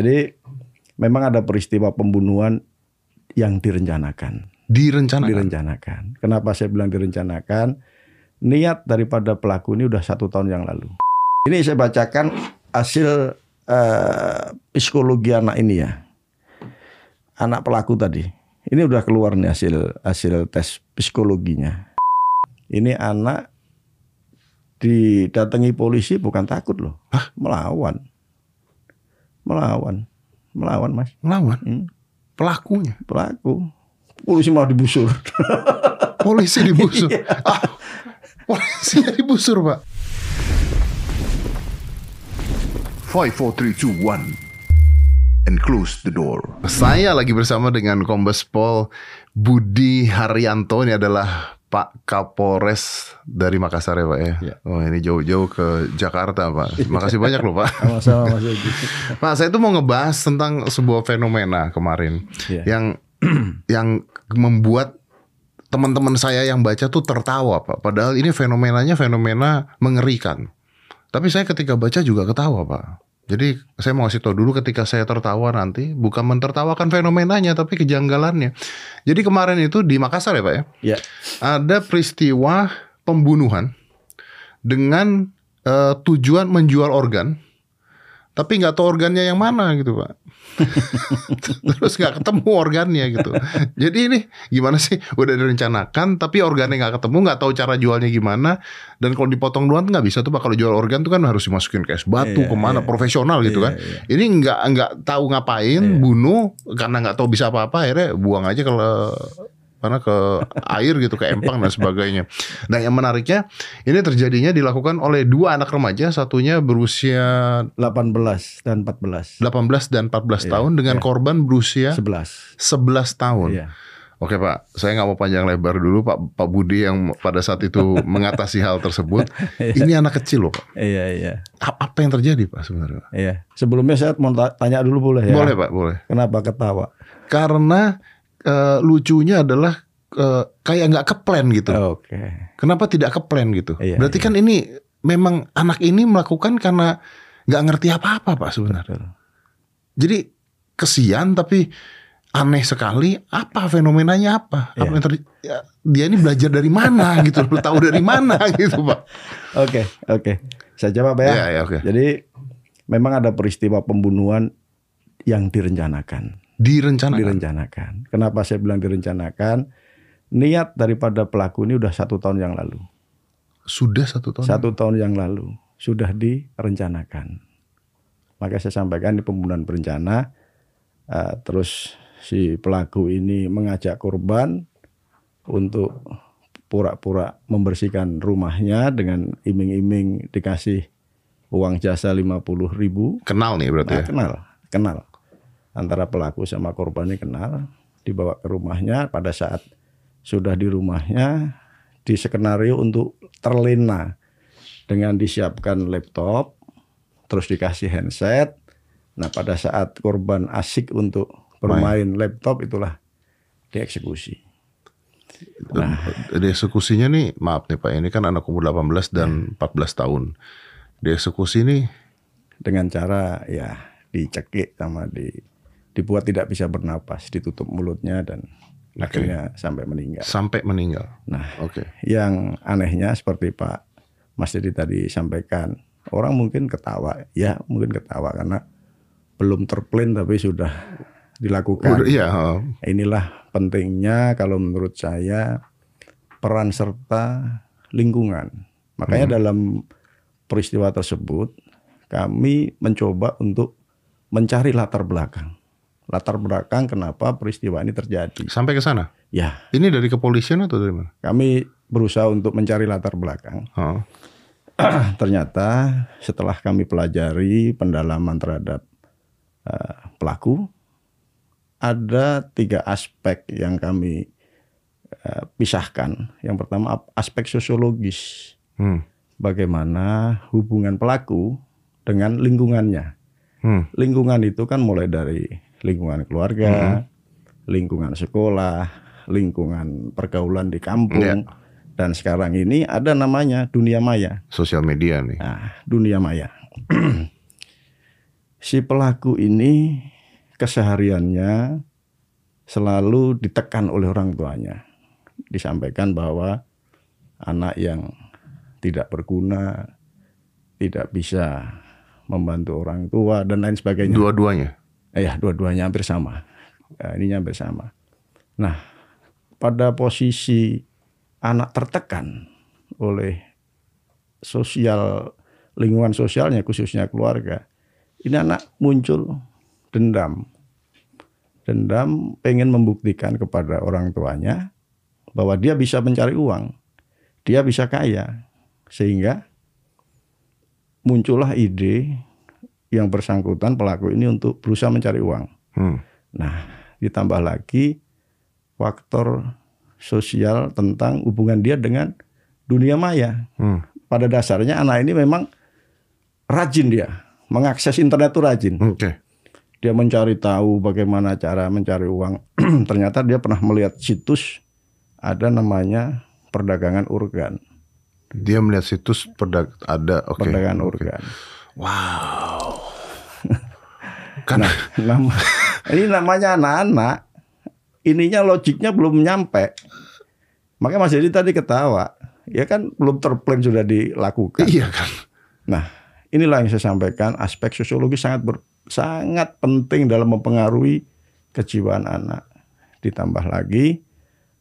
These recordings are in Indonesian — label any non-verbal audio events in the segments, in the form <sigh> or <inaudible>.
Jadi memang ada peristiwa pembunuhan yang direncanakan. Direncanakan. Direncanakan. Kenapa saya bilang direncanakan? Niat daripada pelaku ini udah satu tahun yang lalu. Ini saya bacakan hasil uh, psikologi anak ini ya. Anak pelaku tadi. Ini udah keluar nih hasil hasil tes psikologinya. Ini anak didatangi polisi bukan takut loh, Hah? melawan melawan, melawan mas. Melawan Hmm. pelakunya. Pelaku, polisi malah digusur. <laughs> Polisi digusur. Iya. ah, polisi digusur, Pak. Five, four, three, two, one, and close the door. Saya lagi bersama dengan Kombes Pol Budi Haryanto. Ini adalah Pak Kapolres dari Makassar ya Pak ya. Ya. Oh ini jauh-jauh ke Jakarta Pak. Makasih banyak loh Pak. Sama-sama mas Yogi. <laughs> Pak saya tuh mau ngebahas tentang sebuah fenomena kemarin Iya. yang <clears throat> yang membuat teman-teman saya yang baca tuh tertawa Pak. Padahal ini fenomenanya fenomena mengerikan. Tapi saya ketika baca juga ketawa Pak. Jadi saya mau kasih tahu dulu ketika saya tertawa nanti bukan mentertawakan fenomenanya tapi kejanggalannya. Jadi kemarin itu di Makassar ya Pak ya. Ya, Ada peristiwa pembunuhan dengan eh, tujuan menjual organ tapi nggak tahu organnya yang mana gitu pak <laughs> terus nggak ketemu organnya gitu jadi ini gimana sih udah direncanakan tapi organnya nggak ketemu nggak tahu cara jualnya gimana dan kalau dipotong doang nggak bisa tuh pak kalau jual organ tuh kan harus dimasukin ke es batu Iya, ke mana iya. profesional gitu Iya, kan iya. ini nggak nggak tahu ngapain Iya. bunuh karena nggak tahu bisa apa-apa akhirnya buang aja ke mana ke air gitu ke empang dan sebagainya. Nah yang menariknya ini terjadinya dilakukan oleh dua anak remaja satunya berusia 18 dan 14. 18 dan 14 Iya, tahun dengan iya. korban berusia 11. 11 tahun. Iya. Oke Pak, saya nggak mau panjang lebar dulu Pak Pak Budi yang pada saat itu <laughs> mengatasi hal tersebut. Ini anak kecil loh Pak. Iya, iya. A- Apa yang terjadi Pak sebenarnya? Iya. Sebelumnya saya mau ta- tanya dulu boleh ya? Boleh Pak, boleh. Kenapa ketawa? Karena eh, lucunya adalah eh, kayak nggak keplan gitu. Oke. Kenapa tidak keplan gitu? Iya, Berarti iya. kan ini memang anak ini melakukan karena nggak ngerti apa-apa Pak sebenarnya. Betul. Jadi kesian tapi aneh sekali. Apa fenomenanya apa? Apa Iya. yang terjadi? Ya, dia ini belajar dari mana <laughs> gitu? Tahu dari mana <laughs> gitu Pak? Oke, oke. Saya jawab ya. Iya, iya, oke. Jadi memang ada peristiwa pembunuhan yang direncanakan. Direncanakan. Direncanakan. Kenapa saya bilang direncanakan? Niat daripada pelaku ini udah satu tahun yang lalu. Sudah satu tahun. Satu tahun yang lalu sudah direncanakan. Maka saya sampaikan di pembunuhan berencana. eh, terus si pelaku ini mengajak korban untuk pura-pura membersihkan rumahnya dengan iming-iming dikasih uang jasa 50 ribu. Kenal nih berarti Nah, ya. kenal, kenal. Antara pelaku sama korban ini kenal. Dibawa ke rumahnya pada saat sudah di rumahnya di skenario untuk terlena dengan disiapkan laptop, terus dikasih handset. Nah pada saat korban asik untuk bermain laptop itulah dieksekusi. Nah, Dieksekusinya nih, maaf nih Pak, ini kan anak umur 18 dan 14 tahun. Dieksekusi nih dengan cara ya dicekik sama di dibuat tidak bisa bernapas, ditutup mulutnya dan akhirnya sampai meninggal. sampai meninggal. Nah, Oke. yang anehnya seperti Pak Mas Dedi tadi sampaikan, orang mungkin ketawa, ya mungkin ketawa karena belum terplan tapi sudah dilakukan. Udah, iya. Inilah pentingnya kalau menurut saya peran serta lingkungan. Makanya dalam peristiwa tersebut kami mencoba untuk mencari latar belakang. Latar belakang kenapa peristiwa ini terjadi. sampai ke sana. Ya, Ini dari kepolisian atau dari mana? kami berusaha untuk mencari latar belakang. Heeh. <clears throat> Ternyata setelah kami pelajari pendalaman terhadap eh, pelaku, ada tiga aspek yang kami eh, pisahkan. Yang pertama aspek sosiologis, Hmm. bagaimana hubungan pelaku dengan lingkungannya. Hmm. Lingkungan itu kan mulai dari lingkungan keluarga, lingkungan sekolah, lingkungan pergaulan di kampung, Iya. dan sekarang ini ada namanya dunia maya. Sosial media nih. Nah, dunia maya. <clears throat> si pelaku ini kesehariannya selalu ditekan oleh orang tuanya. Disampaikan bahwa anak yang tidak berguna, tidak bisa membantu orang tua dan lain sebagainya. Dua-duanya. Eh, ya, dua-duanya hampir sama. Ya, ini hampir sama. Nah, pada posisi anak tertekan oleh sosial lingkungan sosialnya khususnya keluarga, ini anak muncul dendam. Dendam pengen membuktikan kepada orang tuanya bahwa dia bisa mencari uang, dia bisa kaya, sehingga muncullah ide yang bersangkutan pelaku ini untuk berusaha mencari uang. Hmm. Nah, ditambah lagi faktor sosial tentang hubungan dia dengan dunia maya. Hmm. Pada dasarnya anak ini memang rajin dia, mengakses internet itu rajin. Oke. Dia mencari tahu bagaimana cara mencari uang. <clears throat> Ternyata dia pernah melihat situs ada namanya perdagangan organ, Dia melihat situs perdag ada. Oke. perdagangan organ. Wow. Kan Nama, ini namanya anak-anak. Ininya logiknya belum nyampe. Makanya Mas Dedi tadi ketawa. Ya kan belum terplan sudah dilakukan. iya kan. Nah, inilah yang saya sampaikan aspek sosiologis sangat ber- sangat penting dalam mempengaruhi kejiwaan anak. Ditambah lagi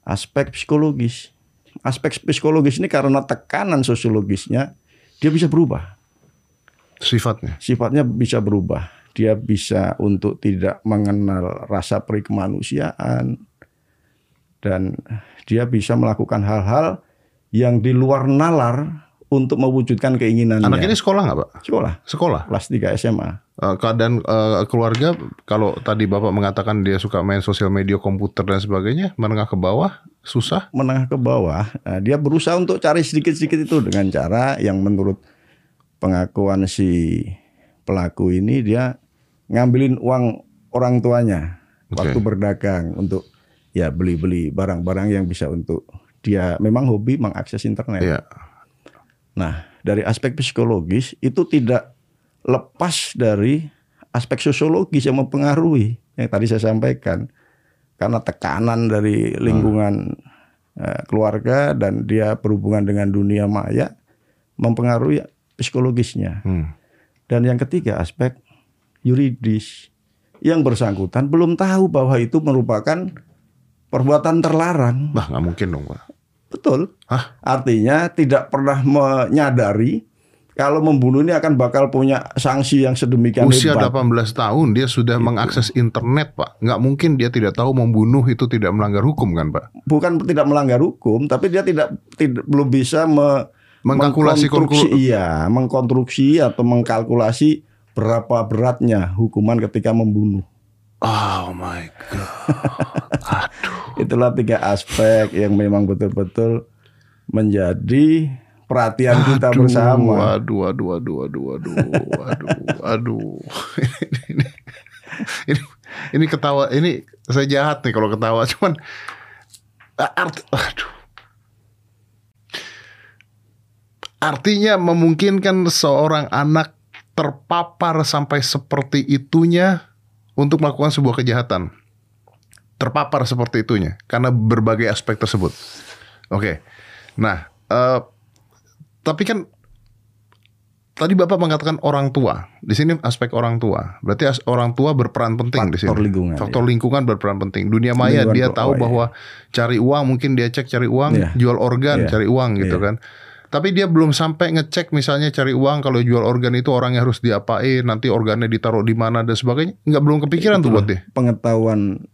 aspek psikologis. Aspek psikologis ini karena tekanan sosiologisnya dia bisa berubah. Sifatnya. Sifatnya bisa berubah. Dia bisa untuk tidak mengenal rasa peri kemanusiaan dan dia bisa melakukan hal-hal yang di luar nalar untuk mewujudkan keinginannya. Anak ini sekolah nggak, Pak? sekolah Sekolah. kelas 3 SMA. Eh, keadaan eh, keluarga kalau tadi Bapak mengatakan dia suka main sosial media, komputer dan sebagainya, menengah ke bawah, susah. menengah ke bawah, nah, dia berusaha untuk cari sedikit-sedikit itu dengan cara yang menurut pengakuan si pelaku ini dia ngambilin uang orang tuanya Oke. waktu berdagang untuk ya beli-beli barang-barang yang bisa untuk dia memang hobi mengakses internet. Iya. Nah, dari aspek psikologis itu tidak lepas dari aspek sosiologis yang mempengaruhi yang tadi saya sampaikan. Karena tekanan dari lingkungan eh, keluarga dan dia berhubungan dengan dunia maya mempengaruhi psikologisnya. Hmm. Dan yang ketiga aspek yuridis. Yang bersangkutan belum tahu bahwa itu merupakan perbuatan terlarang. Bah, nggak mungkin dong, Pak. Betul. Hah? Artinya tidak pernah menyadari kalau membunuh ini akan bakal punya sanksi yang sedemikian Usia hebat. 18 tahun dia sudah mengakses internet, Pak. Nggak mungkin dia tidak tahu membunuh itu tidak melanggar hukum kan, Pak? Bukan tidak melanggar hukum, tapi dia tidak, tidak belum bisa me, Mengkalkulasi mengkonstruksi, iya, mengkonstruksi atau mengkalkulasi berapa beratnya hukuman ketika membunuh. Oh my god. <laughs> Itulah tiga aspek yang memang betul-betul menjadi perhatian kita Aduh, bersama. Aduh, aduh, aduh, aduh, aduh, aduh, aduh. ini, <laughs> ini, ini ketawa, ini saya jahat nih kalau ketawa, cuman art, aduh. Artinya memungkinkan seorang anak terpapar sampai seperti itunya untuk melakukan sebuah kejahatan. Terpapar seperti itunya karena berbagai aspek tersebut. Oke. Nah, eh, tapi kan tadi Bapak mengatakan orang tua. Di sini aspek orang tua. Berarti orang tua berperan penting di sini. Faktor lingkungan, Faktor lingkungan berperan penting. Dunia maya Lingkungan dia tahu oh, bahwa cari uang mungkin dia cek cari uang, Iya. jual organ, Iya. cari uang gitu Iya. kan. Tapi dia belum sampai ngecek misalnya cari uang kalau jual organ itu orangnya harus diapain, nanti organnya ditaruh di mana dan sebagainya. Nggak belum kepikiran tuh buat dia. pengetahuan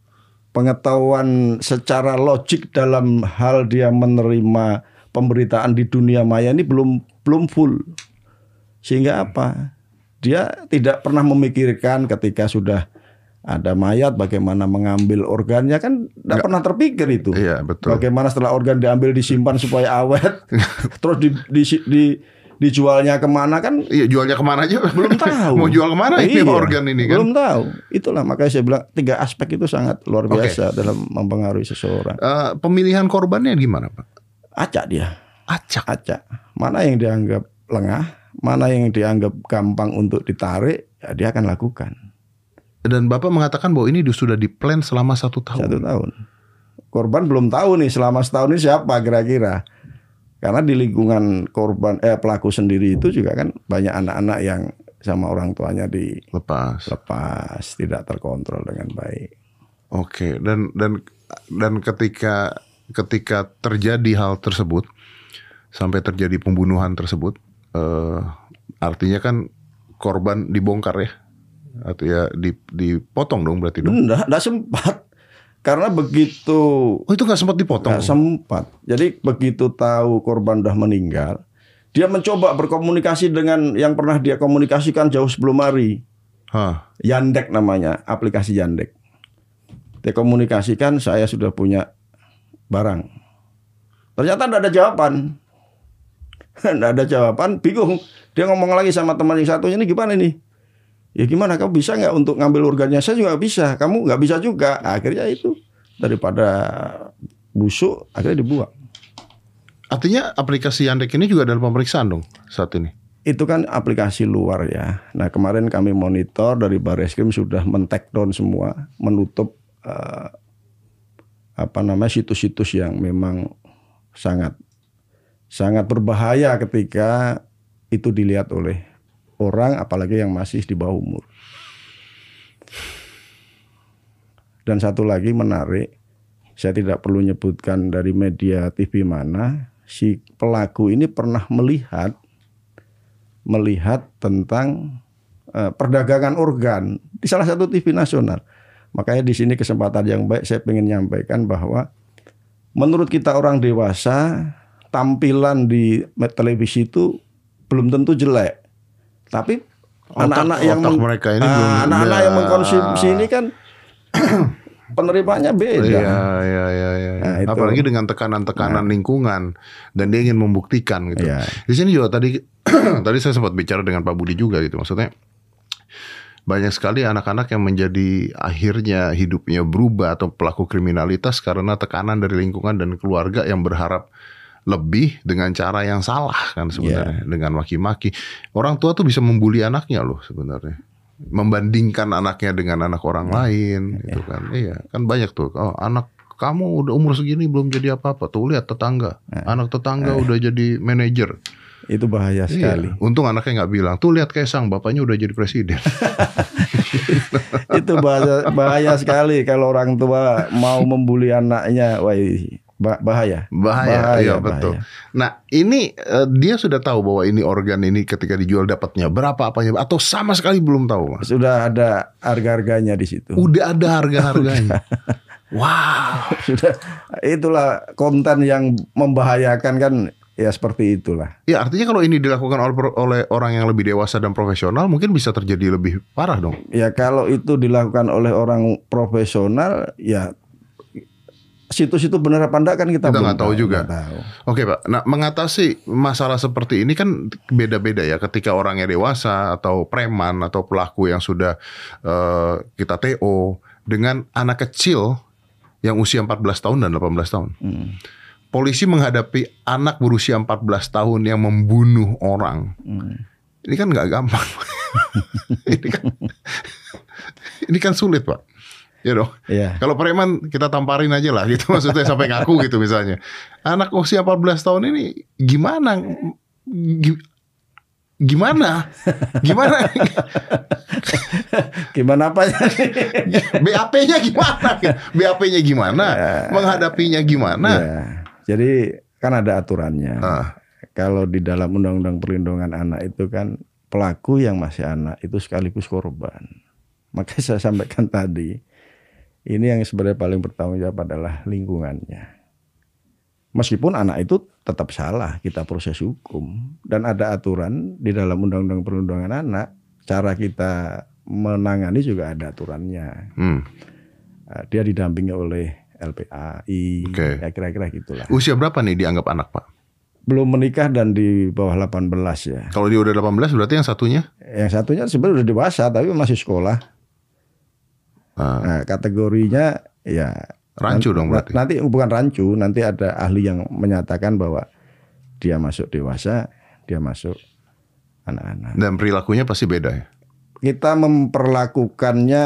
pengetahuan secara logik dalam hal dia menerima pemberitaan di dunia maya ini belum belum full. Sehingga apa? Dia tidak pernah memikirkan ketika sudah ada mayat bagaimana mengambil organnya kan tidak pernah terpikir itu. Iya, betul. Bagaimana setelah organ diambil disimpan supaya awet, <laughs> terus di, di, di- dijualnya ke mana kan Iya jualnya ke mana aja belum <laughs> tahu. Mau jual ke mana ini Iya, organ ini kan? Belum tahu. Itulah makanya saya bilang tiga aspek itu sangat luar biasa dalam mempengaruhi seseorang. Eh, pemilihan korbannya gimana Pak? Acak dia, Acak. acak. Mana yang dianggap lengah, mana yang dianggap gampang untuk ditarik, ya dia akan lakukan Dan Bapak mengatakan bahwa ini sudah diplan selama satu tahun. satu tahun. Korban belum tahu nih selama setahun ini siapa kira-kira. Karena di lingkungan korban eh pelaku sendiri itu juga kan banyak anak-anak yang sama orang tuanya Lepas. dilepas, tidak terkontrol dengan baik. Oke, dan dan dan ketika ketika terjadi hal tersebut sampai terjadi pembunuhan tersebut, eh, artinya kan korban dibongkar ya, atau ya di- dipotong dong berarti dong. Enggak, enggak sempat. Karena begitu Oh itu nggak sempat dipotong? Nggak sempat. Jadi begitu tahu korban udah meninggal, dia mencoba berkomunikasi dengan yang pernah dia komunikasikan jauh sebelum hari. Hah, Yandek namanya, aplikasi Yandek. Dia komunikasikan saya sudah punya barang. Ternyata tidak ada jawaban. <laughs> Tidak ada jawaban, bingung. Dia ngomong lagi sama teman yang satunya ini gimana nih? Ya gimana kamu bisa nggak untuk ngambil organnya? Saya juga bisa. Kamu nggak bisa juga. Akhirnya itu daripada busuk akhirnya dibuang. artinya aplikasi Yandek ini juga dalam pemeriksaan dong saat ini. Itu kan aplikasi luar ya. Nah kemarin kami monitor dari Barreskrim sudah men-take down semua, menutup eh, apa namanya situs-situs yang memang sangat sangat berbahaya ketika itu dilihat oleh orang apalagi yang masih di bawah umur. Dan satu lagi menarik, saya tidak perlu nyebutkan dari media TV mana, si pelaku ini pernah melihat melihat tentang eh, perdagangan organ di salah satu TV nasional. Makanya di sini kesempatan yang baik saya ingin menyampaikan bahwa menurut kita orang dewasa tampilan di televisi itu belum tentu jelek. Tapi anak-anak yang otak mereka ini Ah, anak-anak yang ya. mengkonsumsi ini kan <coughs> penerimanya beda. Iya, iya, iya, iya. Nah, itu. Apalagi dengan tekanan-tekanan lingkungan dan dia ingin membuktikan gitu. Iya. Di sini juga tadi <coughs> tadi saya sempat bicara dengan Pak Budi juga gitu. Maksudnya banyak sekali anak-anak yang menjadi akhirnya hidupnya berubah atau pelaku kriminalitas karena tekanan dari lingkungan dan keluarga yang berharap lebih dengan cara yang salah kan sebenarnya dengan maki-maki. Orang tua tuh bisa membuli anaknya loh sebenarnya. Membandingkan anaknya dengan anak orang lain gitu kan. Iya, kan banyak tuh. Oh, anak kamu udah umur segini belum jadi apa-apa. Tuh lihat tetangga. Anak tetangga udah jadi manajer. Itu bahaya sekali. Iya. Untung anaknya nggak bilang, tuh lihat Kaisang, bapaknya udah jadi presiden. <laughs> itu bahaya, bahaya sekali kalau orang tua mau membuli anaknya, wah bah- bahaya. Bahaya, iya bahaya. betul. Nah ini eh, dia sudah tahu bahwa ini organ ini ketika dijual dapatnya berapa apanya atau sama sekali belum tahu mas. Sudah ada harga-harganya di situ. Udah ada harga-harganya. wow. <laughs> Sudah itulah konten yang membahayakan kan ya seperti itulah. Ya artinya kalau ini dilakukan oleh orang yang lebih dewasa dan profesional mungkin bisa terjadi lebih parah dong. Ya kalau itu dilakukan oleh orang profesional ya situs itu benar apa enggak kan kita, Kita belum nggak tahu juga. nggak tahu. Oke pak, nah mengatasi masalah seperti ini kan beda-beda ya ketika orangnya dewasa atau preman atau pelaku yang sudah eh, kita TO dengan anak kecil yang usia 14 tahun dan 18 tahun. Hmm. Polisi menghadapi anak berusia 14 tahun yang membunuh orang. Hmm. Ini kan nggak gampang. <laughs> ini kan ini kan sulit pak. Ya dong. Iya. Kalau preman kita tamparin aja lah gitu <laughs> maksudnya sampai ngaku gitu misalnya. Anak usia 14 tahun ini gimana Gi- gimana? Gimana? <laughs> Gimana apa <laughs> BAP-nya gimana? BAP-nya gimana? Menghadapinya gimana? Ya, jadi kan ada aturannya. Ah. Kalau di dalam Undang-Undang Perlindungan Anak itu kan pelaku yang masih anak itu sekaligus korban. Makanya saya sampaikan tadi, ini yang sebenarnya paling bertanggung jawab adalah lingkungannya. Meskipun anak itu tetap salah, kita proses hukum dan ada aturan di dalam Undang-Undang Perlindungan Anak, cara kita menangani juga ada aturannya. Hmm. Nah, Dia didampingi oleh LPAI, Oke. ya kira-kira gitulah. Usia berapa nih dianggap anak, Pak? Belum menikah dan di bawah 18 ya. Kalau dia udah 18 berarti yang satunya? Yang satunya sebenarnya udah dewasa tapi masih sekolah. Ah, Nah, kategorinya ya rancu dong berarti. nanti bukan rancu, nanti ada ahli yang menyatakan bahwa dia masuk dewasa, dia masuk anak-anak. Dan perilakunya pasti beda ya. Kita memperlakukannya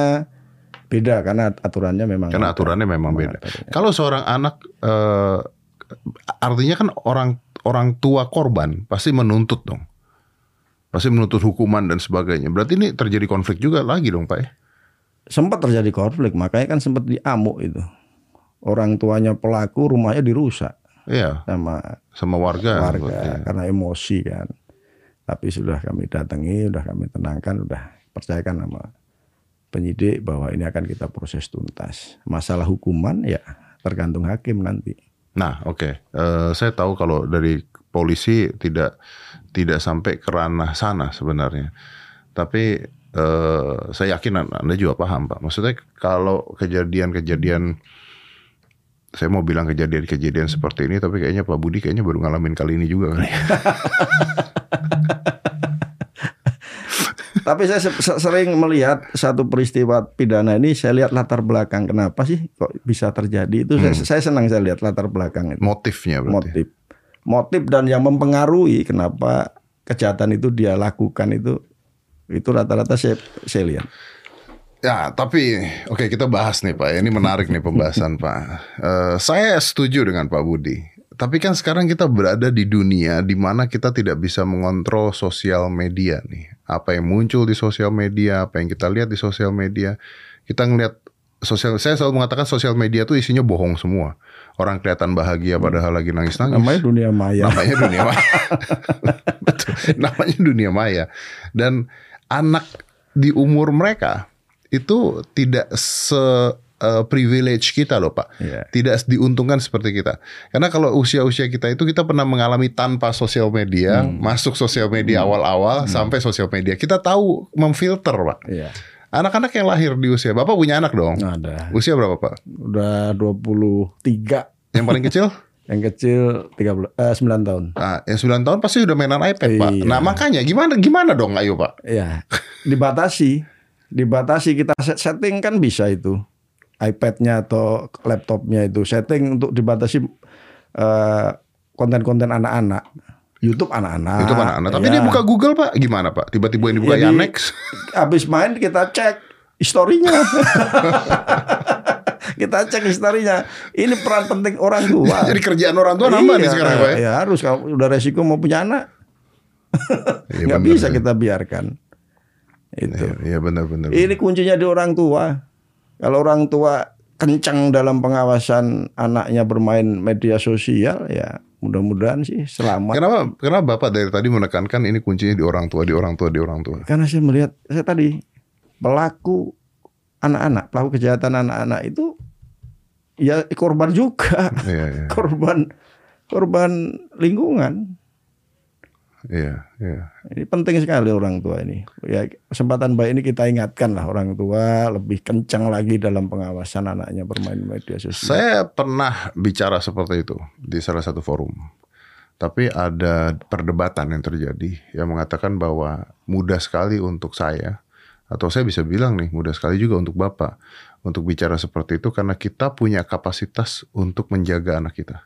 beda karena aturannya memang Karena ada. aturannya memang beda. aturannya. Kalau seorang anak eh, artinya kan orang orang tua korban pasti menuntut dong. Pasti menuntut hukuman dan sebagainya. Berarti ini terjadi konflik juga lagi dong, Pak ya? Sempat terjadi konflik, makanya kan sempat diamuk itu. Orang tuanya pelaku rumahnya dirusak Iya, sama sama warga. warga Iya. karena emosi kan. Tapi sudah kami datangi, sudah kami tenangkan, sudah percayakan sama penyidik bahwa ini akan kita proses tuntas. Masalah hukuman ya tergantung hakim nanti. Nah, oke. Eh, saya tahu kalau dari polisi tidak tidak sampai ke ranah sana sebenarnya. Tapi eh, saya yakin Anda juga paham, Pak. Maksudnya kalau kejadian-kejadian saya mau bilang kejadian-kejadian seperti ini, tapi kayaknya Pak Budi kayaknya baru ngalamin kali ini juga kan. <laughs> Tapi saya se- se- sering melihat satu peristiwa pidana ini, saya lihat latar belakang kenapa sih kok bisa terjadi itu. Saya, saya senang saya lihat latar belakang itu. Motifnya berarti. motif motif dan yang mempengaruhi kenapa kejahatan itu dia lakukan itu itu rata-rata saya saya lihat Ya, tapi oke kita bahas nih Pak. Ini menarik nih pembahasan Pak. Eh, saya setuju dengan Pak Budi. Tapi kan sekarang kita berada di dunia di mana kita tidak bisa mengontrol sosial media nih. Apa yang muncul di sosial media, apa yang kita lihat di sosial media. Kita ngelihat sosial saya selalu mengatakan sosial media tuh isinya bohong semua. Orang kelihatan bahagia padahal lagi nangis-nangis. namanya dunia maya Namanya dunia maya. <laughs> Betul. Namanya dunia maya. Dan anak di umur mereka itu tidak se eh, privilege kita loh Pak. Iya. Tidak diuntungkan seperti kita. Karena kalau usia-usia kita itu kita pernah mengalami tanpa sosial media, masuk sosial media awal-awal sampai sosial media. Kita tahu memfilter Pak. Iya. Anak-anak yang lahir di usia Bapak punya anak dong. ada Usia berapa Pak? udah 23 Yang paling kecil? <laughs> yang kecil 13 eh, 9 tahun Nah, yang 9 tahun pasti udah mainan iPad, Pak. Iya. Nah, makanya gimana gimana dong ayo, Pak? ya dibatasi dibatasi kita set- setting kan bisa itu iPad-nya atau laptopnya itu setting untuk dibatasi eh, konten-konten anak-anak YouTube anak-anak itu anak-anak. Tapi Ya. dia buka Google, Pak. Gimana, Pak? Tiba-tiba yang dibuka Jadi- Yanex. <laughs> habis main kita cek historinya. <laughs> kita cek historinya. Ini peran penting orang tua. <laughs> Jadi kerjaan orang tua nambah nih Iya, sekarang, Pak. ya? Ya harus kalau udah resiko mau punya anak <laughs> Iya, bener, bisa ya. kita biarkan. Itu. Iya, Iya, benar benar. Ini kuncinya di orang tua. Kalau orang tua kencang dalam pengawasan anaknya bermain media sosial ya mudah-mudahan sih selamat. Kenapa kenapa Bapak dari tadi menekankan ini kuncinya di orang tua, di orang tua, di orang tua? Karena saya melihat saya tadi pelaku anak-anak, pelaku kejahatan anak-anak itu ya korban juga, Iya, iya. <laughs> korban korban lingkungan. Iya, iya. Ini penting sekali orang tua ini. Ya kesempatan baik ini kita ingatkan lah orang tua lebih kencang lagi dalam pengawasan anaknya bermain media sosial. Saya pernah bicara seperti itu di salah satu forum. Tapi ada perdebatan yang terjadi yang mengatakan bahwa mudah sekali untuk saya atau saya bisa bilang nih mudah sekali juga untuk Bapak untuk bicara seperti itu karena kita punya kapasitas untuk menjaga anak kita.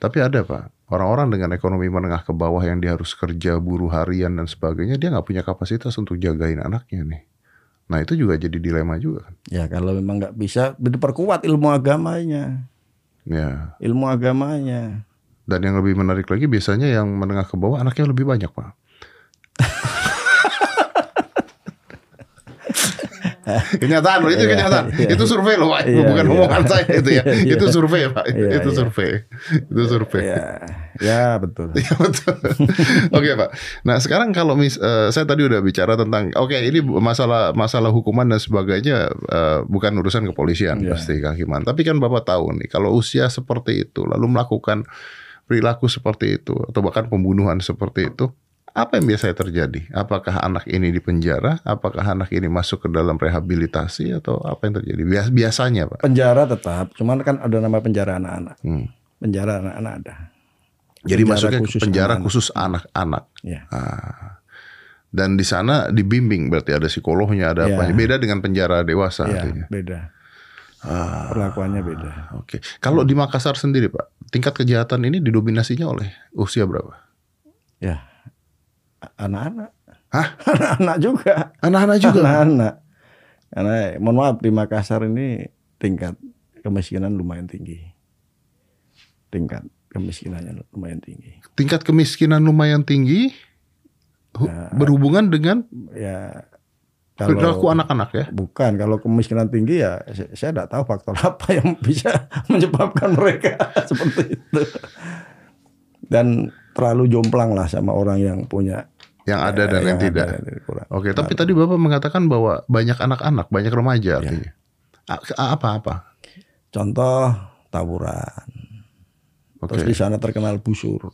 Tapi ada Pak, orang-orang dengan ekonomi menengah ke bawah yang dia harus kerja buruh harian dan sebagainya, dia nggak punya kapasitas untuk jagain anaknya nih. Nah itu juga jadi dilema juga kan. Ya kalau memang nggak bisa diperkuat ilmu agamanya, Ya. ilmu agamanya. Dan yang lebih menarik lagi biasanya yang menengah ke bawah anaknya lebih banyak pak. Kenyataan loh itu Iya, kenyataan iya. itu survei loh pak Iya, bukan iya. omongan saya itu ya <laughs> Iya, itu iya. survei pak Iya, itu iya. survei itu survei Ya, ya betul. <laughs> Iya betul. <laughs> Oke pak. Nah sekarang kalau mis, eh, saya tadi udah bicara tentang, oke ini masalah masalah hukuman dan sebagainya eh, bukan urusan kepolisian Iya. pasti kehakiman. Tapi kan bapak tahu nih kalau usia seperti itu lalu melakukan perilaku seperti itu atau bahkan pembunuhan seperti itu, apa yang biasanya terjadi? Apakah anak ini dipenjara? Apakah anak ini masuk ke dalam rehabilitasi atau apa yang terjadi? Bias- Biasanya pak. Penjara tetap, cuman kan ada nama penjara anak-anak. Hmm. Penjara anak-anak ada. Jadi Penjara masuknya ke khusus penjara khusus anak-anak. Ya. Ah. Dan di sana dibimbing berarti ada psikolognya, ada Ya. apa? Beda dengan penjara dewasa Ya, artinya. beda. Ah, Perlakuannya beda. Oke. Kalau di Makassar sendiri, Pak, tingkat kejahatan ini didominasinya oleh usia berapa? Ya. Anak-anak. Hah? <laughs> Anak-anak juga. Anak-anak juga. Anak-anak. Karena mohon maaf di Makassar ini tingkat kemiskinan lumayan tinggi. Tingkat kemiskinannya lumayan tinggi. Tingkat kemiskinan lumayan tinggi Ya. berhubungan dengan Ya perilaku anak-anak ya. bukan kalau kemiskinan tinggi ya saya, saya tidak tahu faktor <laughs> apa yang bisa menyebabkan mereka <laughs> seperti itu. Dan terlalu jomplang lah sama orang yang punya Yang ada dan yang ada tidak. dan yang kurang. Oke, tapi tadi Bapak mengatakan bahwa banyak anak-anak, banyak remaja artinya. A- Apa-apa? Contoh tawuran. Oke. Terus di sana terkenal busur.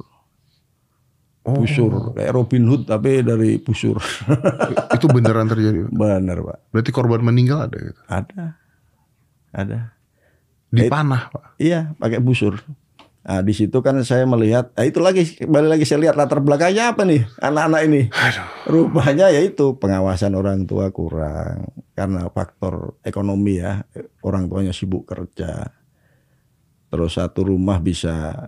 Oh, Busur kayak Robin Hood tapi dari busur. itu beneran terjadi. <laughs> Benar, Pak. Berarti korban meninggal ada gitu. Ada. Ada. Dipanah, Pak. Iya, pakai busur. Nah, di situ kan saya melihat, nah itu lagi kembali lagi saya lihat latar belakangnya apa nih anak-anak ini. Aduh. Rupanya yaitu pengawasan orang tua kurang karena faktor ekonomi ya. Orang tuanya sibuk kerja. Terus satu rumah bisa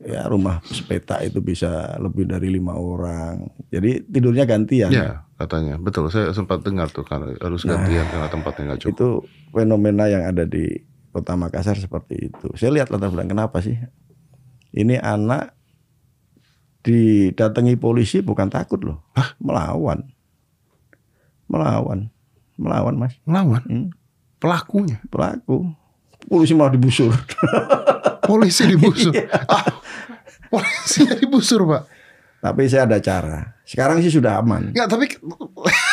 ya rumah sepeta itu bisa lebih dari lima orang. Jadi tidurnya gantian. Ya, katanya. Betul, saya sempat dengar tuh kan harus gantian karena tempatnya nggak cukup. Itu fenomena yang ada di Kota Makassar seperti itu. Saya lihat latar belakang kenapa sih? Ini anak didatangi polisi bukan takut loh, melawan, melawan, melawan mas, Melawan Hmm, pelakunya. pelaku. Polisi malah dibusur. Polisi dibusur. <laughs> Iya. ah, polisi dibusur, Pak. Tapi saya ada cara. Sekarang sih sudah aman. Enggak, tapi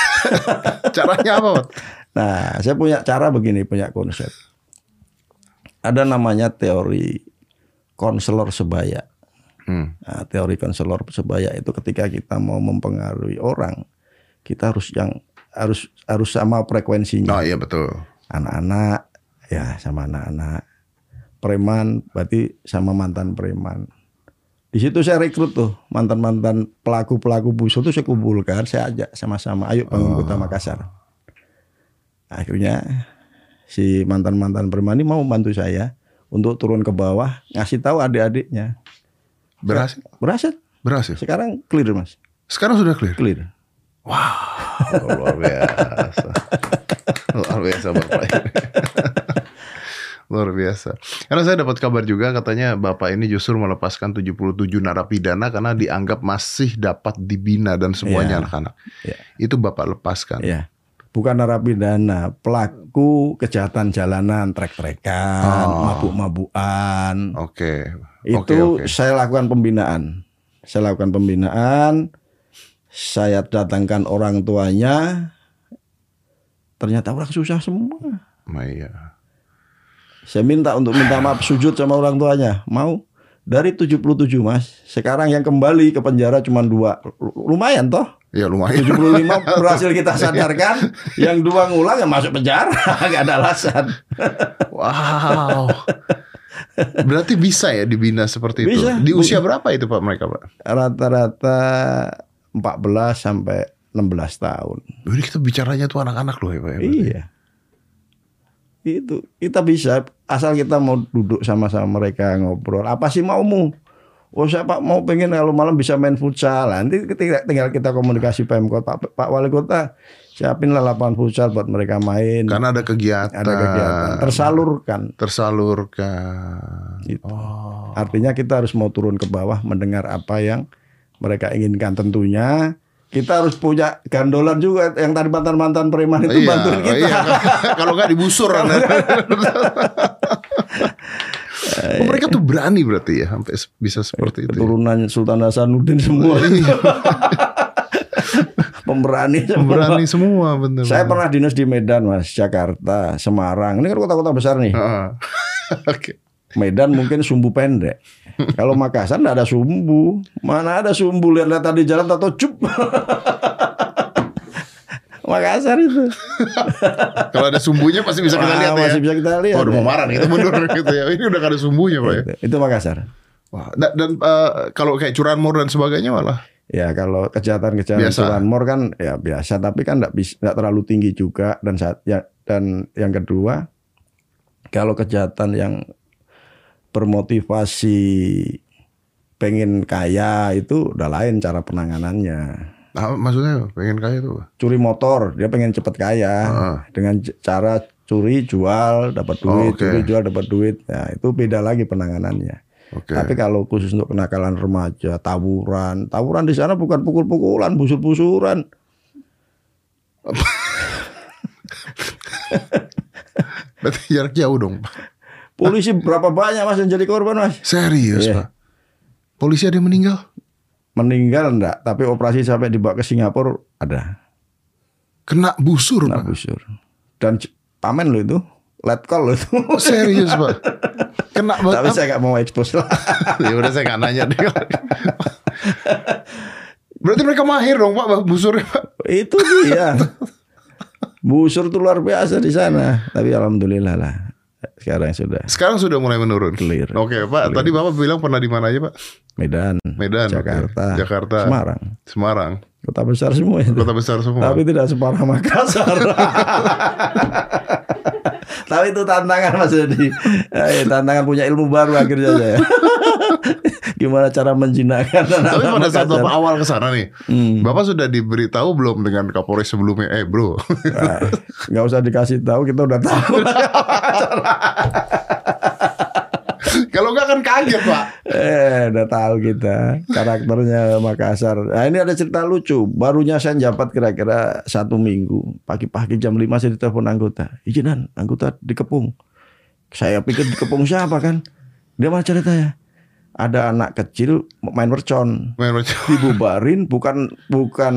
<laughs> caranya apa, Pak? Nah, saya punya cara begini, punya konsep. Ada namanya teori konselor sebaya. Hmm. Nah, teori konselor sebaya itu ketika kita mau mempengaruhi orang, kita harus yang harus harus sama frekuensinya. Oh iya betul. Anak-anak ya sama anak-anak. Preman berarti sama mantan preman. Di situ saya rekrut tuh mantan-mantan pelaku-pelaku busuk tuh saya kumpulkan, saya ajak sama-sama, ayo bangun kota Makassar. Akhirnya si mantan-mantan preman ini mau bantu saya untuk turun ke bawah, ngasih tahu adik-adiknya. Berhasil? Berhasil. Berhasil. Sekarang clear mas, Sekarang sudah clear. clear. Oh, luar biasa. <laughs> luar biasa Bapak ini. <laughs> luar biasa. Karena saya dapat kabar juga katanya Bapak ini justru melepaskan 77 narapidana karena dianggap masih dapat dibina dan semuanya Iya. anak-anak. Iya. Itu Bapak lepaskan. Ya, bukan narapidana, pelaku kejahatan jalanan, trek-trekan, Oh. mabuk-mabukan. Oke. Itu Oke, oke. saya lakukan pembinaan. Saya lakukan pembinaan. Saya datangkan orang tuanya. Ternyata orang susah semua. Nah, iya. Saya minta untuk minta maaf sujud sama orang tuanya. Mau? Dari 77 mas. Sekarang yang kembali ke penjara cuma dua. Lumayan toh. Ya lumayan. 75 <laughs> berhasil kita sadarkan. yang dua ngulang ya masuk penjara. <laughs> Gak ada alasan. Wow. Berarti bisa ya dibina seperti itu. Bisa. Di usia berapa itu Pak mereka Pak? Rata-rata 14 sampai 16 tahun. Jadi kita bicaranya tuh anak-anak loh ya Pak. ya? Iya. Itu kita bisa asal kita mau duduk sama-sama mereka ngobrol. Apa sih maumu? Oh saya Pak mau pengen kalau malam bisa main futsal. Nanti ketika tinggal kita komunikasi Pemkot Pak, Pak Wali Kota siapin lah lapangan futsal buat mereka main. Karena ada kegiatan. ada kegiatan tersalurkan. Tersalurkan. Gitu. Oh. Artinya kita harus mau turun ke bawah mendengar apa yang mereka inginkan tentunya. Kita harus punya gandolan juga yang tadi mantan-mantan preman itu Iya, bantuin kita. iya. <laughs> Kalau nggak digusur Anda. <laughs> Oh, mereka tuh berani berarti ya sampai bisa seperti itu. ya? Keturunan Sultan Hasanuddin semua. <laughs> Pemberani semua. Berani semua bener. Saya pernah dinas di Medan, Mas, Jakarta, Semarang. Ini kan kota-kota besar nih. <laughs> Oke. Medan mungkin sumbu pendek. Kalau Makassar enggak ada sumbu. Mana ada sumbu lihat-lihat tadi jalan atau cup. <laughs> Makassar itu. <laughs> Kalau ada sumbunya pasti bisa kita Wah, lihat ya. masih bisa kita lihat. Oh, udah ya. mau marah nih, itu mundur <laughs> gitu ya. Ini udah gak ada sumbunya Pak ya. Itu, itu Makassar. Wah, dan, dan, eh, kalau kayak curanmor dan sebagainya malah Ya kalau kejahatan-kejahatan curanmor kan ya biasa, tapi kan bisa enggak terlalu tinggi juga dan saat ya dan yang kedua kalau kejahatan yang bermotivasi pengen kaya itu udah lain cara penanganannya. Ah, maksudnya pengen kaya apa? Curi motor, dia pengen cepet kaya Ah. dengan cara curi jual dapat Oh, duit, oke. curi jual dapat duit. Nah, itu beda lagi penanganannya. Oke. Tapi kalau khusus untuk kenakalan remaja, tawuran, tawuran di sana bukan pukul-pukulan, busur-busuran. <laughs> Berarti jarak jauh dong, Pak. Polisi berapa banyak mas yang jadi korban mas? Serius, Iya. Pak. Polisi ada yang meninggal? Meninggal enggak, tapi operasi sampai dibawa ke Singapura ada. Kena busur, Kena Pak. busur. Dan pamen lo itu, let call lo itu. Oh, serius, Pak. Kena tapi banget. saya nggak mau expose lah. <laughs> ya udah saya nggak nanya deh. Berarti mereka mahir dong, Pak, busurnya, Pak. itu dia. <laughs> Busur tuh luar biasa di sana. Tapi alhamdulillah lah. Sekarang sudah Sekarang sudah mulai menurun. Clear. Oke, Pak. Tadi Bapak bilang pernah di mana aja, Pak? Medan, Medan. Jakarta, Jakarta. Semarang. Semarang. Kota besar semua itu. Kota besar semua. Tapi tidak separah Makassar. <laughs> Tapi itu tantangan Mas Dedi. Eh, tantangan punya ilmu baru akhirnya saya. <laughs> Gimana cara menjinakkan Tapi pada saat. Bapak awal ke sana nih, Hmm. Bapak sudah diberitahu belum dengan Kapolres sebelumnya? Eh, bro. Nah, nggak usah dikasih tahu kita udah tahu. <laughs> Kalau nggak kan kaget, Pak. Eh, udah tahu kita karakternya Makassar. Nah, ini ada cerita lucu. Barunya saya jabat kira-kira satu minggu. Pagi-pagi jam 5 saya ditelepon anggota. Izinan, anggota dikepung. Saya pikir dikepung siapa kan? Dia malah ceritanya. Ada anak kecil main mercon. Main macam. Dibubarin bukan bukan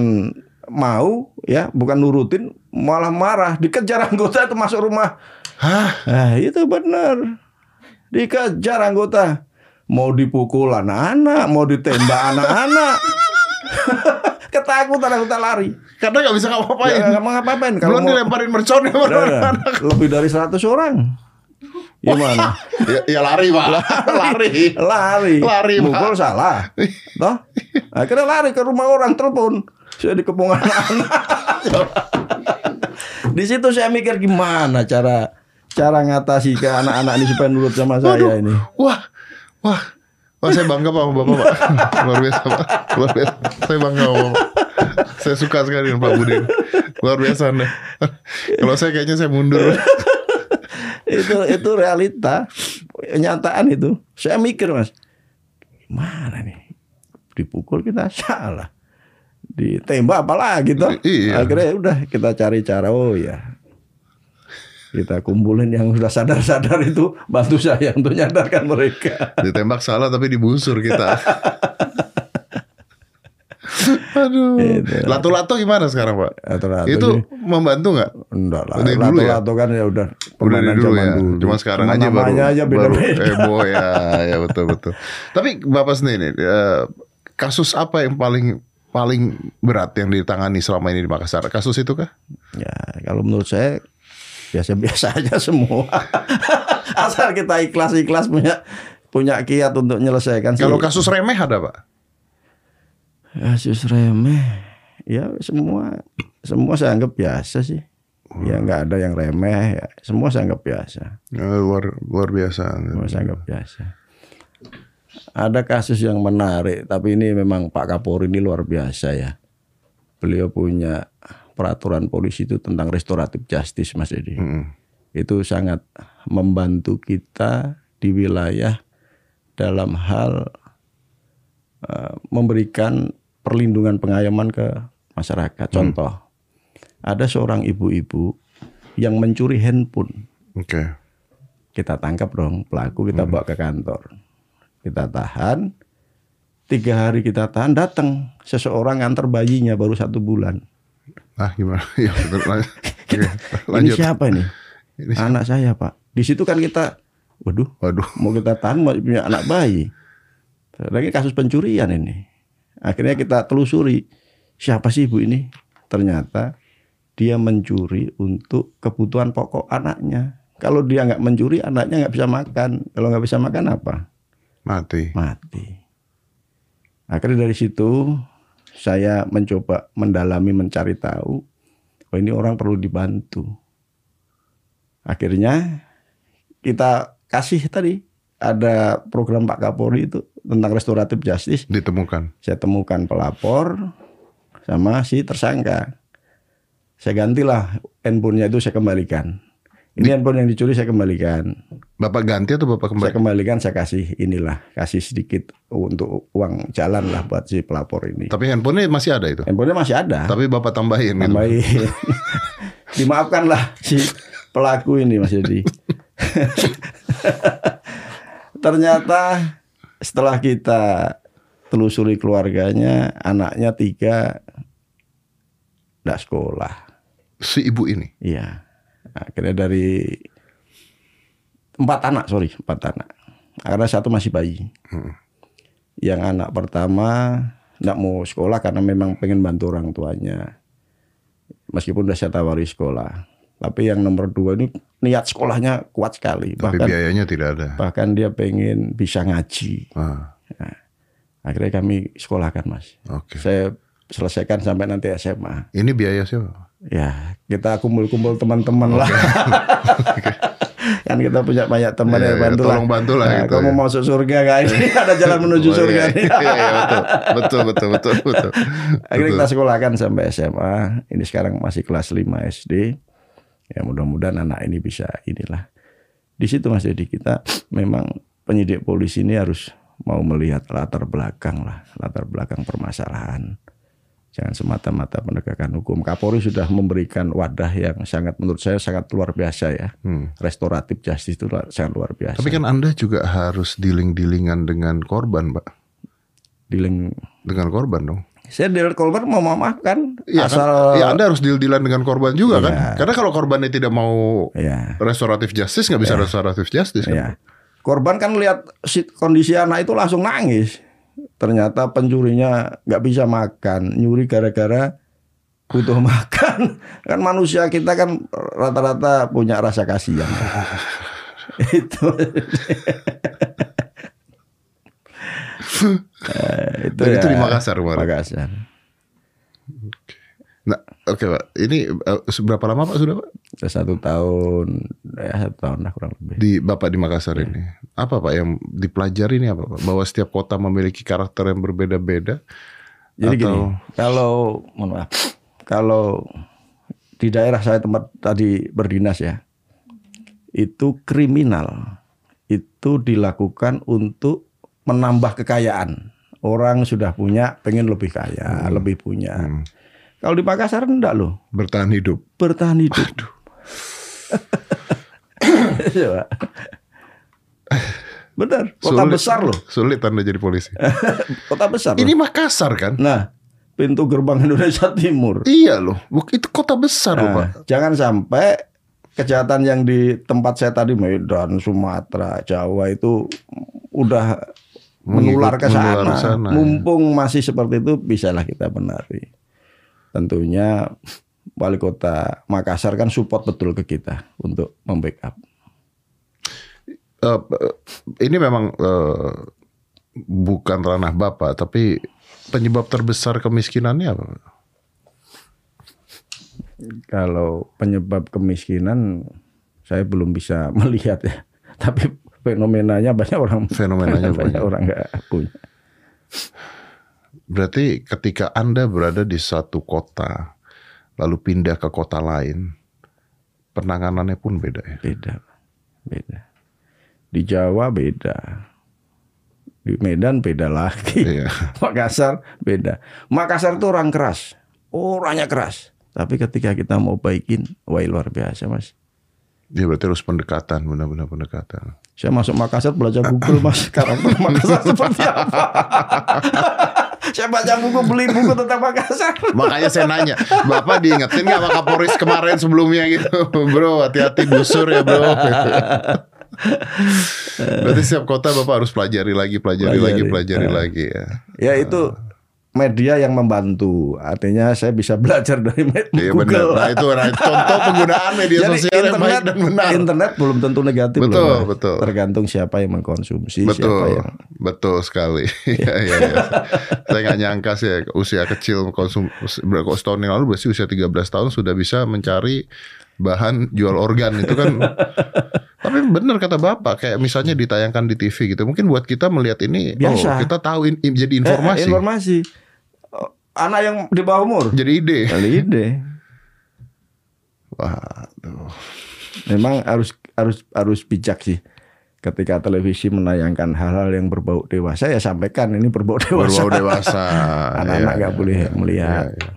mau ya, bukan nurutin, malah marah. Dikejar anggota itu masuk rumah. Hah? Nah, itu benar. Dikejar anggota. Mau dipukul anak-anak, mau ditembak anak-anak. <laughs> Ketakutan anggota lari. Karena nggak bisa ngapa-ngapain. Ya, nggak mau ngapain kalau mau dilemparin sama Ya, lebih dari 100 orang. Gimana? <laughs> ya, ya lari, Pak. lari. lari. Lari, Pak. Mukul salah. Toh? Akhirnya lari ke rumah orang telepon. Saya dikepung anak-anak. Di situ saya mikir gimana cara cara ngatasi ke anak-anak ini supaya nurut sama saya ini. Wah, wah, wah saya bangga pak sama bapak pak, luar biasa pak, luar biasa. Saya bangga sama bapak. Saya suka sekali dengan Pak Budin, luar biasa anda. Kalau saya kayaknya saya mundur. itu itu realita kenyataan itu. Saya mikir mas, gimana nih dipukul kita salah, ditembak apalagi toh. Iya. Akhirnya udah kita cari cara oh ya kita kumpulin yang sudah sadar-sadar itu bantu saya untuk nyadarkan mereka. Ditembak salah tapi dibusur kita. <laughs> Aduh. Itu. Lato-lato gimana sekarang pak? Lato-lato Itu ini- membantu nggak? Enggak lah, Dari dulu ya? lato-lato kan ya udah Udah dari dulu ya. dulu. Cuma sekarang Cuma aja baru aja baru beda-beda. heboh ya, ya betul betul. Tapi bapak sendiri eh, kasus apa yang paling paling berat yang ditangani selama ini di Makassar? Kasus itu kah? Ya, kalau menurut saya biasa-biasa aja <laughs> semua. <laughs> Asal kita ikhlas-ikhlas punya punya kiat untuk menyelesaikan. Kalau kasus remeh ada pak? kasus remeh, ya semua semua saya anggap biasa sih. Ya nggak ada yang remeh, ya. semua saya anggap biasa. Eh, luar luar biasa. Semua saya anggap biasa. Ada kasus yang menarik, tapi ini memang Pak Kapolri ini luar biasa ya. Beliau punya peraturan polisi itu tentang restoratif justice, Mas Edi. Mm-mm. Itu sangat membantu kita di wilayah dalam hal eh, memberikan perlindungan pengayaman ke masyarakat. Contoh, ada seorang ibu-ibu yang mencuri handphone Oke. kita tangkap dong pelaku kita bawa ke kantor kita tahan tiga hari kita tahan datang seseorang nganter bayinya baru satu bulan Ah gimana? <laughs> Ya betul. Lan- <laughs> Oke, ini lanjut. siapa ini Ini siapa? anak saya pak di situ kan kita waduh Waduh. mau kita tahan mau punya anak bayi lagi kasus pencurian ini akhirnya kita telusuri siapa sih ibu ini ternyata dia mencuri untuk kebutuhan pokok anaknya kalau dia nggak mencuri anaknya nggak bisa makan kalau nggak bisa makan apa Mati. mati. Akhirnya dari situ saya mencoba mendalami mencari tahu, oh ini orang perlu dibantu. Akhirnya kita kasih tadi ada program Pak Kapolri itu tentang restoratif justice. Ditemukan. Saya temukan pelapor, sama si tersangka. Saya gantilah handphonenya itu saya kembalikan. Ini handphone yang dicuri saya kembalikan. Bapak ganti atau Bapak kembali? Saya kembalikan saya kasih inilah, kasih sedikit untuk uang jalan lah buat si pelapor ini. Tapi handphonenya masih ada itu. Handphonenya masih ada. Tapi Bapak tambahin gitu. Tambahin. <laughs> Dimaafkanlah si pelaku ini Mas Yedi. <laughs> Ternyata setelah kita telusuri keluarganya, anaknya tiga tidak sekolah. Si ibu ini. Iya. Akhirnya dari empat anak, sorry, empat anak. Karena satu masih bayi. Yang anak pertama tidak mau sekolah karena memang pengen bantu orang tuanya. Meskipun udah saya tawari sekolah. Tapi yang nomor dua ini niat sekolahnya kuat sekali. Tapi Bahkan biayanya tidak ada. bahkan dia pengen bisa ngaji. Ah, Akhirnya kami sekolahkan mas. Oke. Saya selesaikan sampai nanti SMA. Ini biaya siapa? Ya, kita kumpul-kumpul teman-teman lah. <laughs> kan kita punya banyak teman yang iya, bantu lah. tolong bantu lah Nah, gitu kamu ya. mau masuk surga gak? Ini <laughs> ada jalan menuju Oh, surga iya, nih. iya, iya, betul. Betul, betul, betul, <laughs> betul. Akhirnya Betul. kita sekolahkan sampai SMA. Ini sekarang masih kelas 5 SD. Ya mudah-mudahan anak ini bisa inilah. Di situ Mas Dedi kita memang penyidik polisi ini harus mau melihat latar belakang lah, latar belakang permasalahan. Jangan semata-mata penegakan hukum. Kapolri sudah memberikan wadah yang sangat menurut saya sangat luar biasa ya. Hmm. Restoratif justice itu sangat luar biasa. Tapi kan Anda juga harus dealing-dealingan dengan korban, Pak. Dealing Dengan korban dong. saya deal korban mau memaafkan Iya asal kan? Ya Anda harus deal-dealan dengan korban juga kan? Iya. Karena kalau korbannya tidak mau ya restoratif justice nggak bisa restoratif justice kan? Ya. Korban kan lihat si- kondisi anak itu langsung nangis. Ternyata pencurinya nggak bisa makan, nyuri gara-gara butuh <laughs> makan. Kan manusia kita kan rata-rata punya rasa kasihan. <laughs> itu. <laughs> Eh, itu, Dan itu ya, di Makassar kemarin? Makassar. Nah, oke Pak. Ini eh, seberapa lama Pak sudah Pak Sudah Satu tahun, ya satu tahun lah kurang lebih. di Bapak di Makassar Iya. ini? Apa Pak yang dipelajari ini apa Pak? Bahwa setiap kota memiliki karakter yang berbeda-beda. Jadi Atau- gini, kalau mohon maaf, kalau di daerah saya tempat tadi berdinas ya, itu kriminal itu dilakukan untuk menambah kekayaan. Orang sudah punya, pengen lebih kaya, lebih punya. Kalau di Makassar enggak loh, Bertahan hidup. bertahan hidup. Coba. Benar, kota Sulit- besar loh, Sulit Anda jadi polisi. <laughs> kota besar. loh. ini Makassar kan? Nah, pintu gerbang Indonesia Timur. Iya loh. Buk- Itu kota besar loh Pak. Nah, jangan sampai kejahatan yang di tempat saya tadi Medan, Sumatera, Jawa itu udah menular ke sana. sana. Mumpung masih seperti itu bisalah kita benari. Tentunya wali kota Makassar kan support betul ke kita untuk membackup. Eh, ini memang eh, bukan ranah Bapak, tapi penyebab terbesar kemiskinannya apa? Kalau penyebab kemiskinan saya belum bisa <laughs> melihat ya. Tapi fenomenanya banyak orang Fenomenanya <laughs> banyak banyak. orang nggak punya. Berarti ketika Anda berada di satu kota, lalu pindah ke kota lain, penanganannya pun beda ya. Beda, beda. Di Jawa beda. Di Medan beda lagi. Iya. <laughs> Makassar beda. Makassar itu orang keras, orangnya keras. Tapi ketika kita mau baikin, wah luar biasa mas. Dia berarti harus pendekatan, benar-benar pendekatan. Saya masuk Makassar belajar Google mas, <laughs> karakter Makassar seperti apa? <laughs> Saya baca buku, beli buku tentang Makassar. Makanya saya nanya, Bapak diingetin nggak sama Kapolres kemarin sebelumnya gitu? <laughs> Bro, hati-hati busur ya bro. Berarti setiap kota Bapak harus pelajari lagi, pelajari, lagi, Pelajari. pelajari Nah. lagi ya. Ya itu media yang membantu. Artinya saya bisa <laughs> belajar dari Iya benar. Google. Nah itu nah, contoh penggunaan media Jadi sosial yang baik dan benar. internet belum tentu negatif. Betul, loh, betul. Tergantung siapa yang mengkonsumsi, siapa Betul, yang betul sekali. <laughs> Iya, iya, iya. Saya nggak nyangka sih ya, usia kecil konsum berapa tahun yang lalu berarti usia 13 tahun sudah bisa mencari bahan jual organ itu kan. <laughs> Tapi benar kata Bapak, kayak misalnya ditayangkan di TV gitu. Mungkin buat kita melihat ini, Biasa. oh kita tahu in- in- jadi Eh, informasi. Anak yang di bawah umur. Jadi ide. Kali ide. Waduh. Memang harus harus harus bijak sih. Ketika televisi menayangkan hal-hal yang berbau dewasa ya sampaikan ini berbau dewasa. Berbau dewasa. <laughs> Anak-anak Iya, nggak iya, boleh iya, melihat. iya, iya.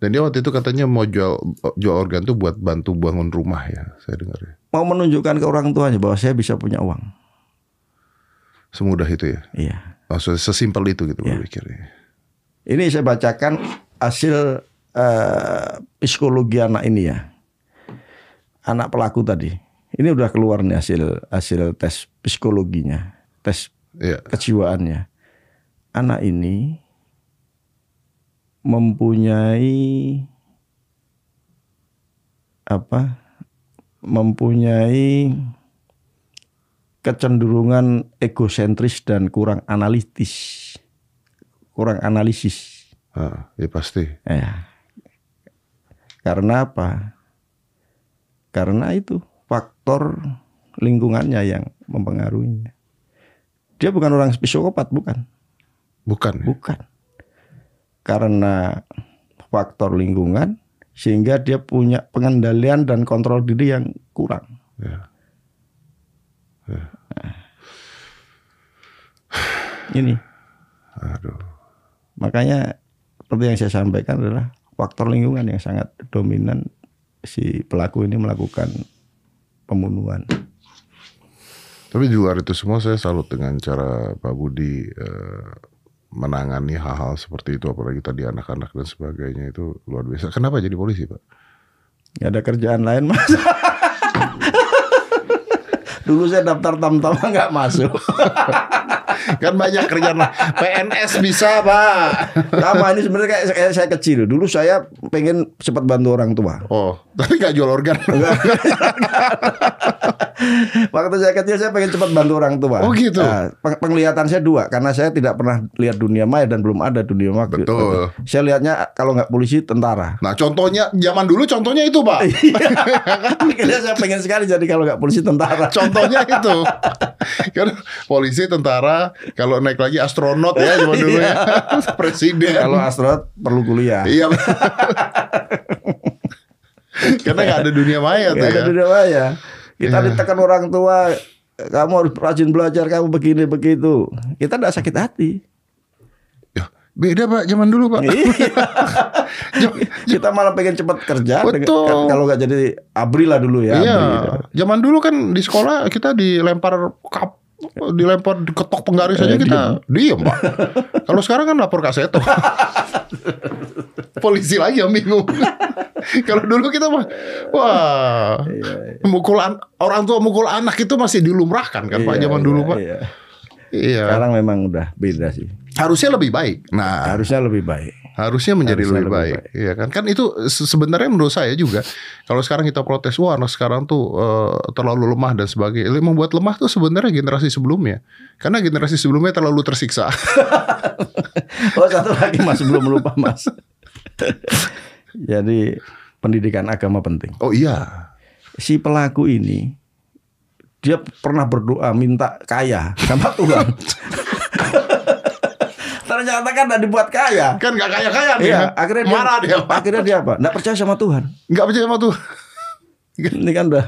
Dan dia waktu itu katanya mau jual jual organ tuh buat bantu bangun rumah ya, saya dengar ya. Mau menunjukkan ke orang tuanya bahwa saya bisa punya uang. Semudah itu ya. Iya. Maksudnya sesimpel itu gitu Iya. berpikirnya. Ini saya bacakan hasil eh, psikologi anak ini ya. Anak pelaku tadi. Ini udah keluar nih hasil hasil tes psikologinya, tes Iya. kejiwaannya. Anak ini mempunyai apa? Mempunyai kecenderungan egosentris dan kurang analitis. Kurang analisis. Ah, ya pasti. Ya. Karena apa? Karena itu faktor lingkungannya yang mempengaruhinya. Dia bukan orang psikopat, bukan. Bukan. ya? Bukan. Karena faktor lingkungan sehingga dia punya pengendalian dan kontrol diri yang kurang. Ya. Ini. Aduh. Makanya seperti yang saya sampaikan adalah faktor lingkungan yang sangat dominan si pelaku ini melakukan pembunuhan. Tapi di luar itu semua saya salut dengan cara Pak Budi eh, menangani hal-hal seperti itu apalagi tadi anak-anak dan sebagainya itu luar biasa. Kenapa jadi polisi, Pak? Gak ada kerjaan lain mas. <laughs> Dulu saya daftar tam-tama nggak masuk. <laughs> kan banyak kerjaan lah. PNS bisa, Pak. Sama ini sebenarnya kayak, kayak saya kecil. Dulu saya pengen cepat bantu orang tua. Oh, tapi nggak jual organ. <laughs> Waktu saya kecil saya pengen cepat bantu orang tua. Oh, gitu? Nah, peng- penglihatan saya dua karena saya tidak pernah lihat dunia maya dan belum ada dunia maya. Betul. Saya lihatnya kalau nggak polisi tentara. Nah, contohnya zaman dulu contohnya itu, Pak. <laughs> Akhirnya saya pengen sekali jadi kalau nggak polisi tentara. Contohnya itu. <laughs> Kan polisi, tentara, kalau naik lagi astronot ya zaman dulu ya. <laughs> Presiden. Kalau astronot perlu kuliah. Iya. Karena nggak ada dunia maya tuh ada ya. dunia maya. Kita Iya. ditekan orang tua, kamu harus rajin belajar, kamu begini begitu. Kita tidak sakit hati. Ya, beda Pak zaman dulu Pak. Iya. <laughs> <laughs> Kita malah pengen cepat kerja. Betul. dengan- Kalau nggak jadi abri lah dulu ya. Iya. abri. Zaman dulu kan di sekolah kita dilempar kap dilempar ketok penggaris aja Eh, kita diem pak. Kalau sekarang kan lapor kaseto. Polisi lagi yang bingung. Kalau dulu kita mah wah Iya, mukul an- orang tua mukul anak itu masih dilumrahkan kan pak Iya, zaman iya, dulu pak. iya. Iya. Sekarang memang udah beda sih. Harusnya lebih baik. Nah, Harusnya lebih baik. Harusnya menjadi Harusnya lebih, lebih baik. Iya kan? Kan itu se- sebenarnya menurut saya juga kalau sekarang kita protes wah anak sekarang tuh eh, terlalu lemah dan sebagainya. Yang membuat lemah tuh sebenarnya generasi sebelumnya. Karena generasi sebelumnya terlalu tersiksa. <laughs> Oh satu lagi mas belum lupa mas. <laughs> Jadi pendidikan agama penting. oh iya. Si pelaku ini dia pernah berdoa minta kaya sama Tuhan. <laughs> Ternyata kan udah dibuat kaya. Kan gak kaya-kaya nih. Iya, ya. akhirnya dia, marah dia. Pak. akhirnya dia apa? Nggak percaya sama Tuhan. Nggak percaya sama tuh. Ini kan udah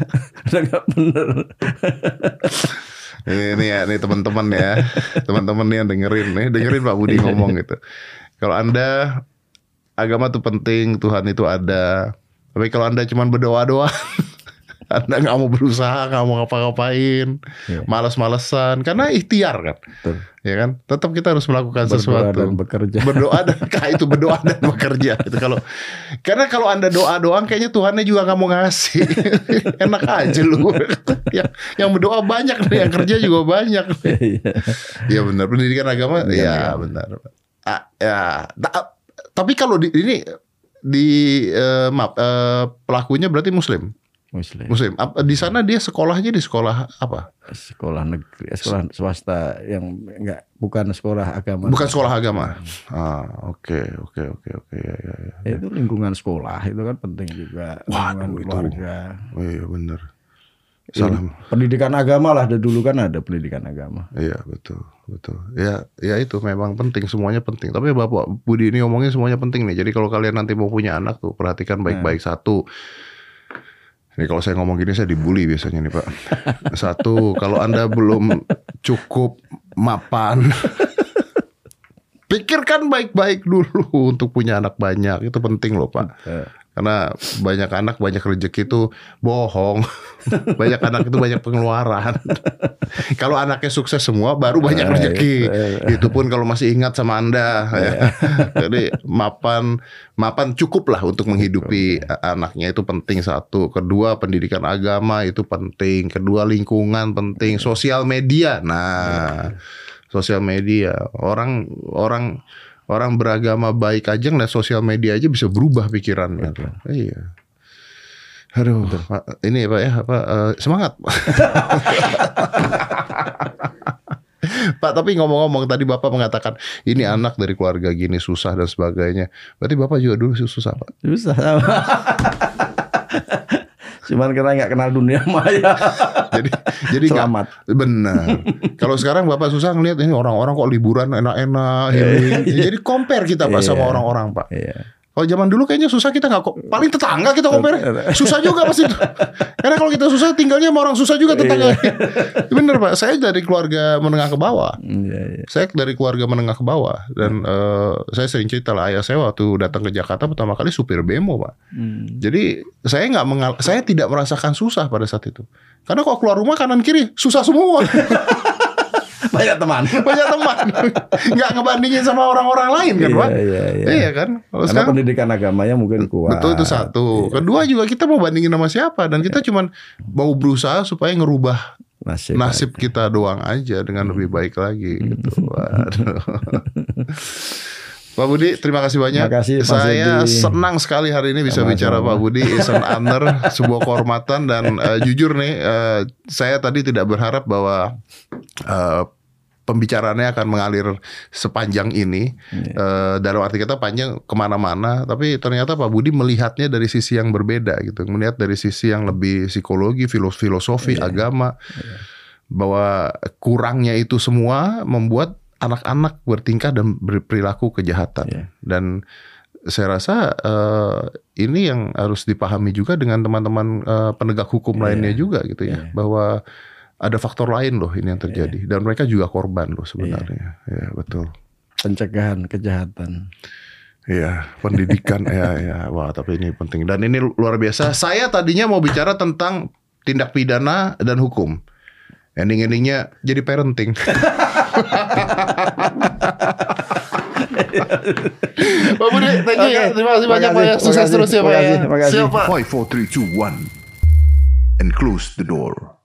udah nggak bener. Ini, ini ya, nih teman-teman ya, teman-teman nih yang dengerin nih, dengerin Pak Budi ngomong gitu. Kalau anda agama tuh penting, Tuhan itu ada. Tapi kalau anda cuma berdoa doa, anda nggak mau berusaha, nggak mau ngapa-ngapain, Iya. malas-malesan, karena ikhtiar kan, Betul. ya kan. Tetap kita harus melakukan Berdoa sesuatu. dan bekerja. Berdoa dan <laughs> kah, itu berdoa dan bekerja. Itu kalau karena kalau anda doa doang, kayaknya Tuhannya juga nggak mau ngasih. <laughs> Enak aja lu. <laughs> yang yang berdoa banyak, yang kerja juga banyak. Iya. Iya benar pendidikan agama Pendidikan ya benar. Ah, ya Ta- tapi kalau di ini di eh, maaf eh, pelakunya berarti muslim. Muslim. Muslim. Di sana dia sekolahnya di sekolah apa? Sekolah negeri, eh, sekolah swasta yang enggak bukan sekolah agama. Bukan sekolah agama. Ah, oke oke oke oke ya ya ya. Ya, itu lingkungan sekolah itu kan penting juga. Waduh, lingkungan itu. keluarga. Oh iya benar. Salam. Pendidikan agama lah dari dulu kan ada pendidikan agama. Iya betul betul. Ya ya itu memang penting semuanya penting. Tapi bapak Budi ini ngomongin semuanya penting nih. Jadi kalau kalian nanti mau punya anak tuh perhatikan baik-baik satu. Ini kalau saya ngomong gini saya dibully biasanya nih pak. Satu kalau anda belum cukup mapan. Pikirkan baik-baik dulu untuk punya anak banyak itu penting loh pak. Karena banyak anak banyak rezeki itu bohong. <laughs> banyak anak itu banyak pengeluaran. <laughs> kalau anaknya sukses semua baru banyak rezeki. Itu pun kalau masih ingat sama Anda ya. <laughs> Jadi mapan mapan cukup lah untuk menghidupi a- anaknya itu penting satu. Kedua pendidikan agama itu penting. Kedua lingkungan penting. Sosial media. Nah, sosial media orang orang orang beragama baik aja ngeliat sosial media aja bisa berubah pikirannya. Iya. Aduh, Pak, ini Pak ya, apa eh, semangat. <laughs> Pak, tapi ngomong-ngomong tadi Bapak mengatakan ini anak dari keluarga gini susah dan sebagainya. Berarti Bapak juga dulu susah, Pak. Susah. <laughs> Cuman karena nggak kenal dunia <laughs> maya. Jadi jadi Selamat. Benar. Kalau sekarang Bapak susah ngeliat ini orang-orang kok liburan enak-enak, healing. <laughs> Jadi compare kita Pak sama Iya. orang-orang, Pak. Iya. Kalau zaman dulu kayaknya susah kita nggak kok paling tetangga kita compare susah juga pasti itu. <laughs> Karena kalau kita susah tinggalnya sama orang susah juga tetangga. <laughs> Bener pak, saya dari keluarga menengah ke bawah. Iya, iya. Saya dari keluarga menengah ke bawah dan eh, saya sering cerita lah ayah saya waktu datang ke Jakarta pertama kali supir bemo pak. Hmm. Jadi saya nggak mengal, saya tidak merasakan susah pada saat itu. Karena kalau keluar rumah kanan kiri susah semua. <laughs> Banyak teman. <laughs> Banyak teman. Nggak ngebandingin sama orang-orang lain kan Iya, pak. iya, iya. Iya kan. Kalau Karena sekarang pendidikan agamanya mungkin kuat. Betul itu satu. Iya. Kedua juga kita mau bandingin sama siapa dan kita cuman mau berusaha supaya ngerubah Nasib. nasib kita doang aja dengan lebih baik lagi gitu. <laughs> Waduh. <laughs> Pak Budi, terima kasih banyak. Terima kasih, Mas Saya Edi. senang sekali hari ini bisa Sama-sama. bicara Pak Budi. It's an honor, <laughs> sebuah kehormatan dan eh, jujur nih, eh, saya tadi tidak berharap bahwa eh, pembicaraannya akan mengalir sepanjang ini. Eh, dalam arti kata panjang ke mana-mana, tapi ternyata Pak Budi melihatnya dari sisi yang berbeda gitu, melihat dari sisi yang lebih psikologi, filos- filosofi, agama, bahwa kurangnya itu semua membuat anak-anak bertingkah dan berperilaku kejahatan Iya. dan saya rasa eh, ini yang harus dipahami juga dengan teman-teman eh, penegak hukum Iya. lainnya juga gitu ya bahwa ada faktor lain loh ini yang Iya. terjadi dan mereka juga korban loh sebenarnya ya betul Pencegahan kejahatan. Iya, pendidikan ya ya. Wah, tapi ini penting dan ini luar biasa. Saya tadinya mau bicara tentang tindak pidana dan hukum. Ending-endingnya jadi parenting. Pak Budi, thank you ya. Oke, Terima kasih banyak Pak ya. Sukses terus ya Pak ya. Siap Pak. 5, 4, 3, 2, 1. And close the door.